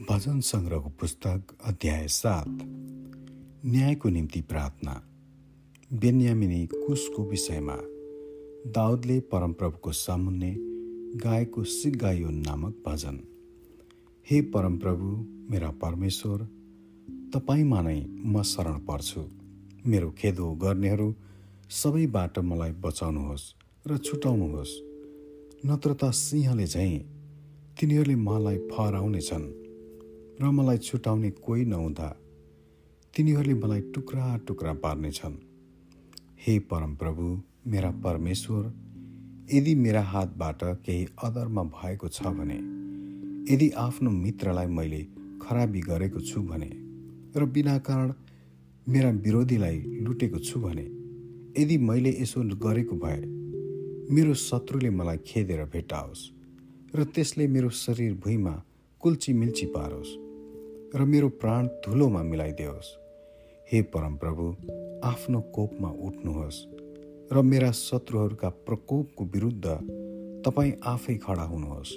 भजन सङ्ग्रहको पुस्तक अध्याय सात। न्यायको निम्ति प्रार्थना। बेन्यामिनी कुशको विषयमा दाउदले परमप्रभुको सामुन्ने गाएको सिगायो नामक भजन। हे परमप्रभु मेरा परमेश्वर तपाईँमा नै म शरण पर्छु। मेरो खेदो गर्नेहरू सबैबाट मलाई बचाउनुहोस् र छुटाउनुहोस्। नत्र त सिंहले झैँ तिनीहरूले मलाई फहराउनेछन्। र मलाई छुटाउने कोही नहुँदा तिनीहरूले मलाई टुक्रा टुक्रा पार्नेछन्। हे परमप्रभु मेरा परमेश्वर यदि मेरा हातबाट केही अदरमा भएको छ भने यदि आफ्नो मित्रलाई मैले खराबी गरेको छु भने र बिना कारण मेरा विरोधीलाई लुटेको छु भने यदि मैले यसो गरेको भए मेरो शत्रुले मलाई खेदेर भेटाओस् र त्यसले मेरो शरीर भुइँमा कुल्ची मिल्ची पारोस्। र मेरो प्राण धुलोमा मिलाइदियोस्। हे परमप्रभु आफ्नो कोपमा उठ्नुहोस् र मेरा शत्रुहरूका प्रकोपको विरुद्ध तपाईँ आफै खडा हुनुहोस्।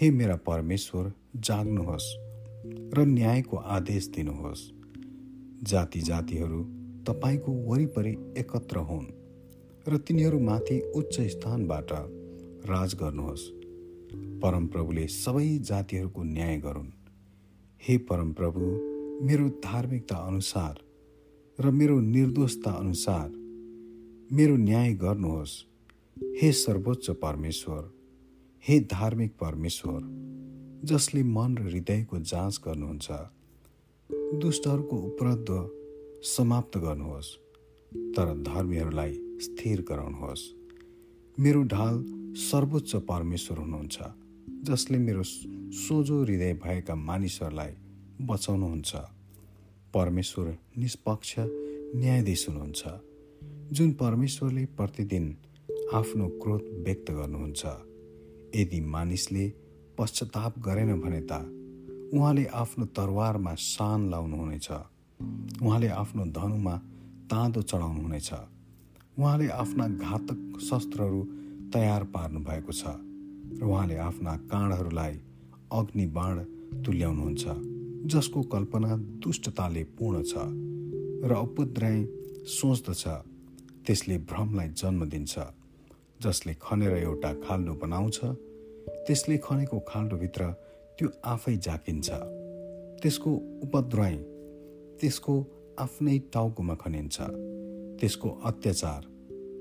हे मेरा परमेश्वर जाग्नुहोस् र न्यायको आदेश दिनुहोस्। जाति जातिहरू तपाईँको वरिपरि एकत्र हुन् र तिनीहरूमाथि उच्च स्थानबाट राज गर्नुहोस्। परमप्रभुले सबै जातिहरूको न्याय गरून्। हे परमप्रभु मेरो धार्मिकता अनुसार र मेरो निर्दोषता अनुसार मेरो न्याय गर्नुहोस्। हे सर्वोच्च परमेश्वर हे धार्मिक परमेश्वर जसले मन र हृदयको जाँच गर्नुहुन्छ दुष्टहरूको उपलब्ध समाप्त गर्नुहोस् तर धर्मीहरूलाई स्थिर गराउनुहोस्। मेरो ढाल सर्वोच्च परमेश्वर हुनुहुन्छ। जसले मेरो सोझो हृदय भएका मानिसहरूलाई बचाउनुहुन्छ। परमेश्वर निष्पक्ष न्यायाधीश हुनुहुन्छ। जुन परमेश्वरले प्रतिदिन आफ्नो क्रोध व्यक्त गर्नुहुन्छ यदि मानिसले पश्चाताप गरेन भने त उहाँले आफ्नो तरवारमा सान लाउनुहुनेछ। उहाँले आफ्नो धनुमा ताँदो चढाउनुहुनेछ। उहाँले आफ्ना घातक शस्त्रहरू तयार पार्नु भएको छ। र उहाँले आफ्ना काँडहरूलाई अग्नि बाण तुल्याउनुहुन्छ जसको कल्पना दुष्टताले पूर्ण छ र उपद्रय सोच्दछ त्यसले भ्रमलाई जन्म दिन्छ जसले खनेर एउटा खाल्डो बनाउँछ। त्यसले खनेको खाल्डोभित्र त्यो आफै जाकिन्छ त्यसको उपद्रय त्यसको आफ्नै टाउकोमा खनिन्छ। त्यसको अत्याचार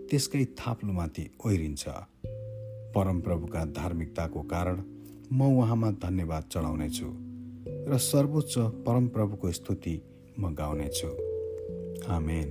त्यसकै थाप्लोमाथि ओहिरिन्छ परमप्रभुका धार्मिकताको कारण म उहाँमा धन्यवाद चढाउनेछु र सर्वोच्च परमप्रभुको स्तुति म गाउनेछु। आमेन।